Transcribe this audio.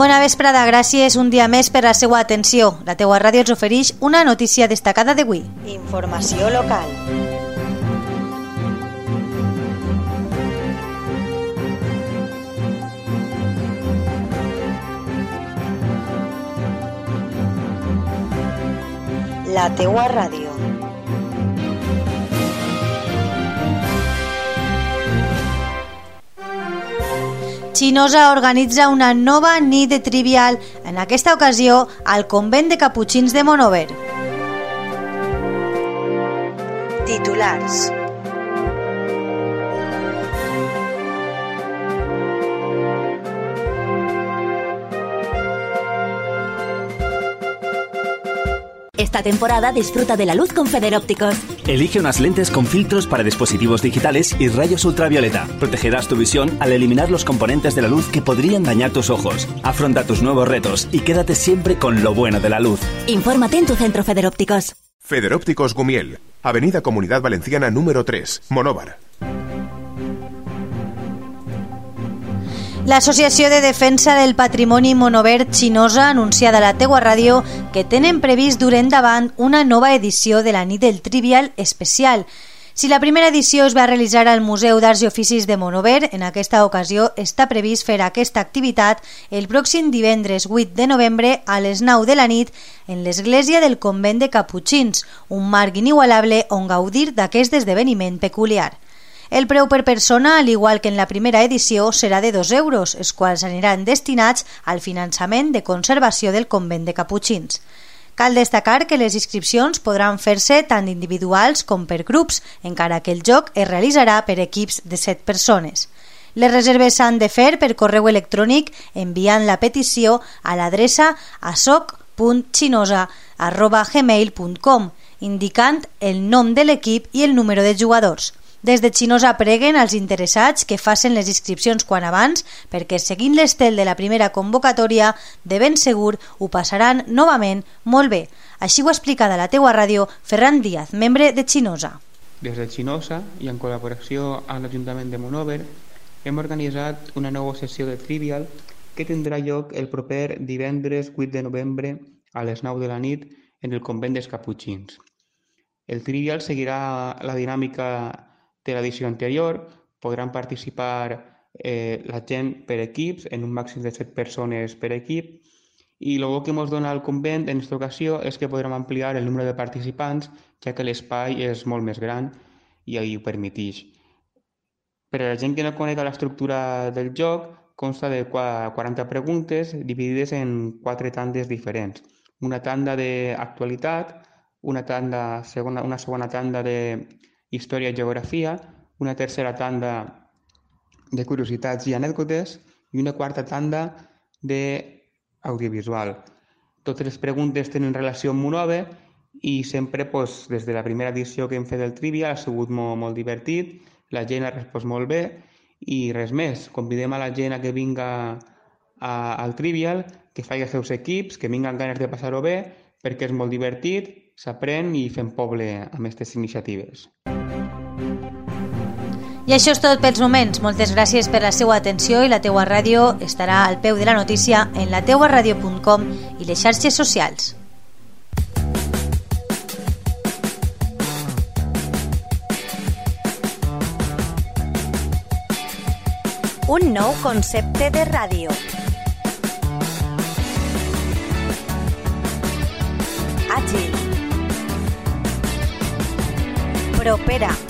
Bona vesprada, gràcies un dia més per la seva atenció. La teua ràdio ens ofereix una notícia destacada d'avui. Informació local. La teua ràdio. Xinosa organitza una nova nit de trivial, en aquesta ocasió al convent de Caputxins de Monover. Titulars. Esta temporada disfruta de la luz con Federópticos. Elige unas lentes con filtros para dispositivos digitales y rayos ultravioleta. Protegerás tu visión al eliminar los componentes de la luz que podrían dañar tus ojos. Afronta tus nuevos retos y quédate siempre con lo bueno de la luz. Infórmate en tu centro Federópticos. Federópticos Gumiel, Avenida Comunidad Valenciana número 3, Monóvar. L'Associació de Defensa del Patrimoni Monovert Xinosa anunciada a la teua ràdio que tenen previst dur endavant una nova edició de la nit del Trivial especial. Si la primera edició es va realitzar al Museu d'Arts i Oficis de Monover, en aquesta ocasió està previst fer aquesta activitat el pròxim divendres 8 de novembre a les 9 de la nit en l'església del convent de Caputxins, un marc inigualable on gaudir d'aquest esdeveniment peculiar. El preu per persona, al igual que en la primera edició, serà de 2 euros, els quals aniran destinats al finançament de conservació del convent de Caputxins. Cal destacar que les inscripcions podran fer-se tant individuals com per grups, encara que el joc es realitzarà per equips de 7 persones. Les reserves s'han de fer per correu electrònic enviant la petició a l'adreça asoc.xinosa.gmail.com indicant el nom de l'equip i el número de jugadors. Des de Xinosa preguen als interessats que facin les inscripcions quan abans perquè seguint l'estel de la primera convocatòria de ben segur ho passaran novament molt bé. Així ho ha explicat a la teua ràdio Ferran Díaz, membre de Xinosa. Des de Xinosa i en col·laboració amb l'Ajuntament de Monover hem organitzat una nova sessió de Trivial que tindrà lloc el proper divendres 8 de novembre a les 9 de la nit en el convent dels Caputxins. El Trivial seguirà la dinàmica de l'edició anterior, podran participar eh, la gent per equips, en un màxim de 7 persones per equip, i el que ens dona el convent en aquesta ocasió és que podrem ampliar el número de participants, ja que l'espai és molt més gran i ahir ho permeteix. Per a la gent que no conega l'estructura del joc, consta de 40 preguntes dividides en quatre tandes diferents. Una tanda d'actualitat, una, tanda, segona, una segona tanda de història i geografia, una tercera tanda de curiositats i anècdotes i una quarta tanda d'audiovisual. Totes les preguntes tenen relació amb Monove i sempre, doncs, des de la primera edició que hem fet del Trivia, ha sigut molt, molt divertit, la gent ha respost molt bé i res més. Convidem a la gent a que vinga a, al Trivial, que faci els seus equips, que vinguen ganes de passar-ho bé, perquè és molt divertit, s'aprèn i fem poble amb aquestes iniciatives. I això és tot pels moments. Moltes gràcies per la seva atenció i la teua ràdio estarà al peu de la notícia en lateuaradio.com i les xarxes socials. Un nou concepte de ràdio. Àgil. Propera.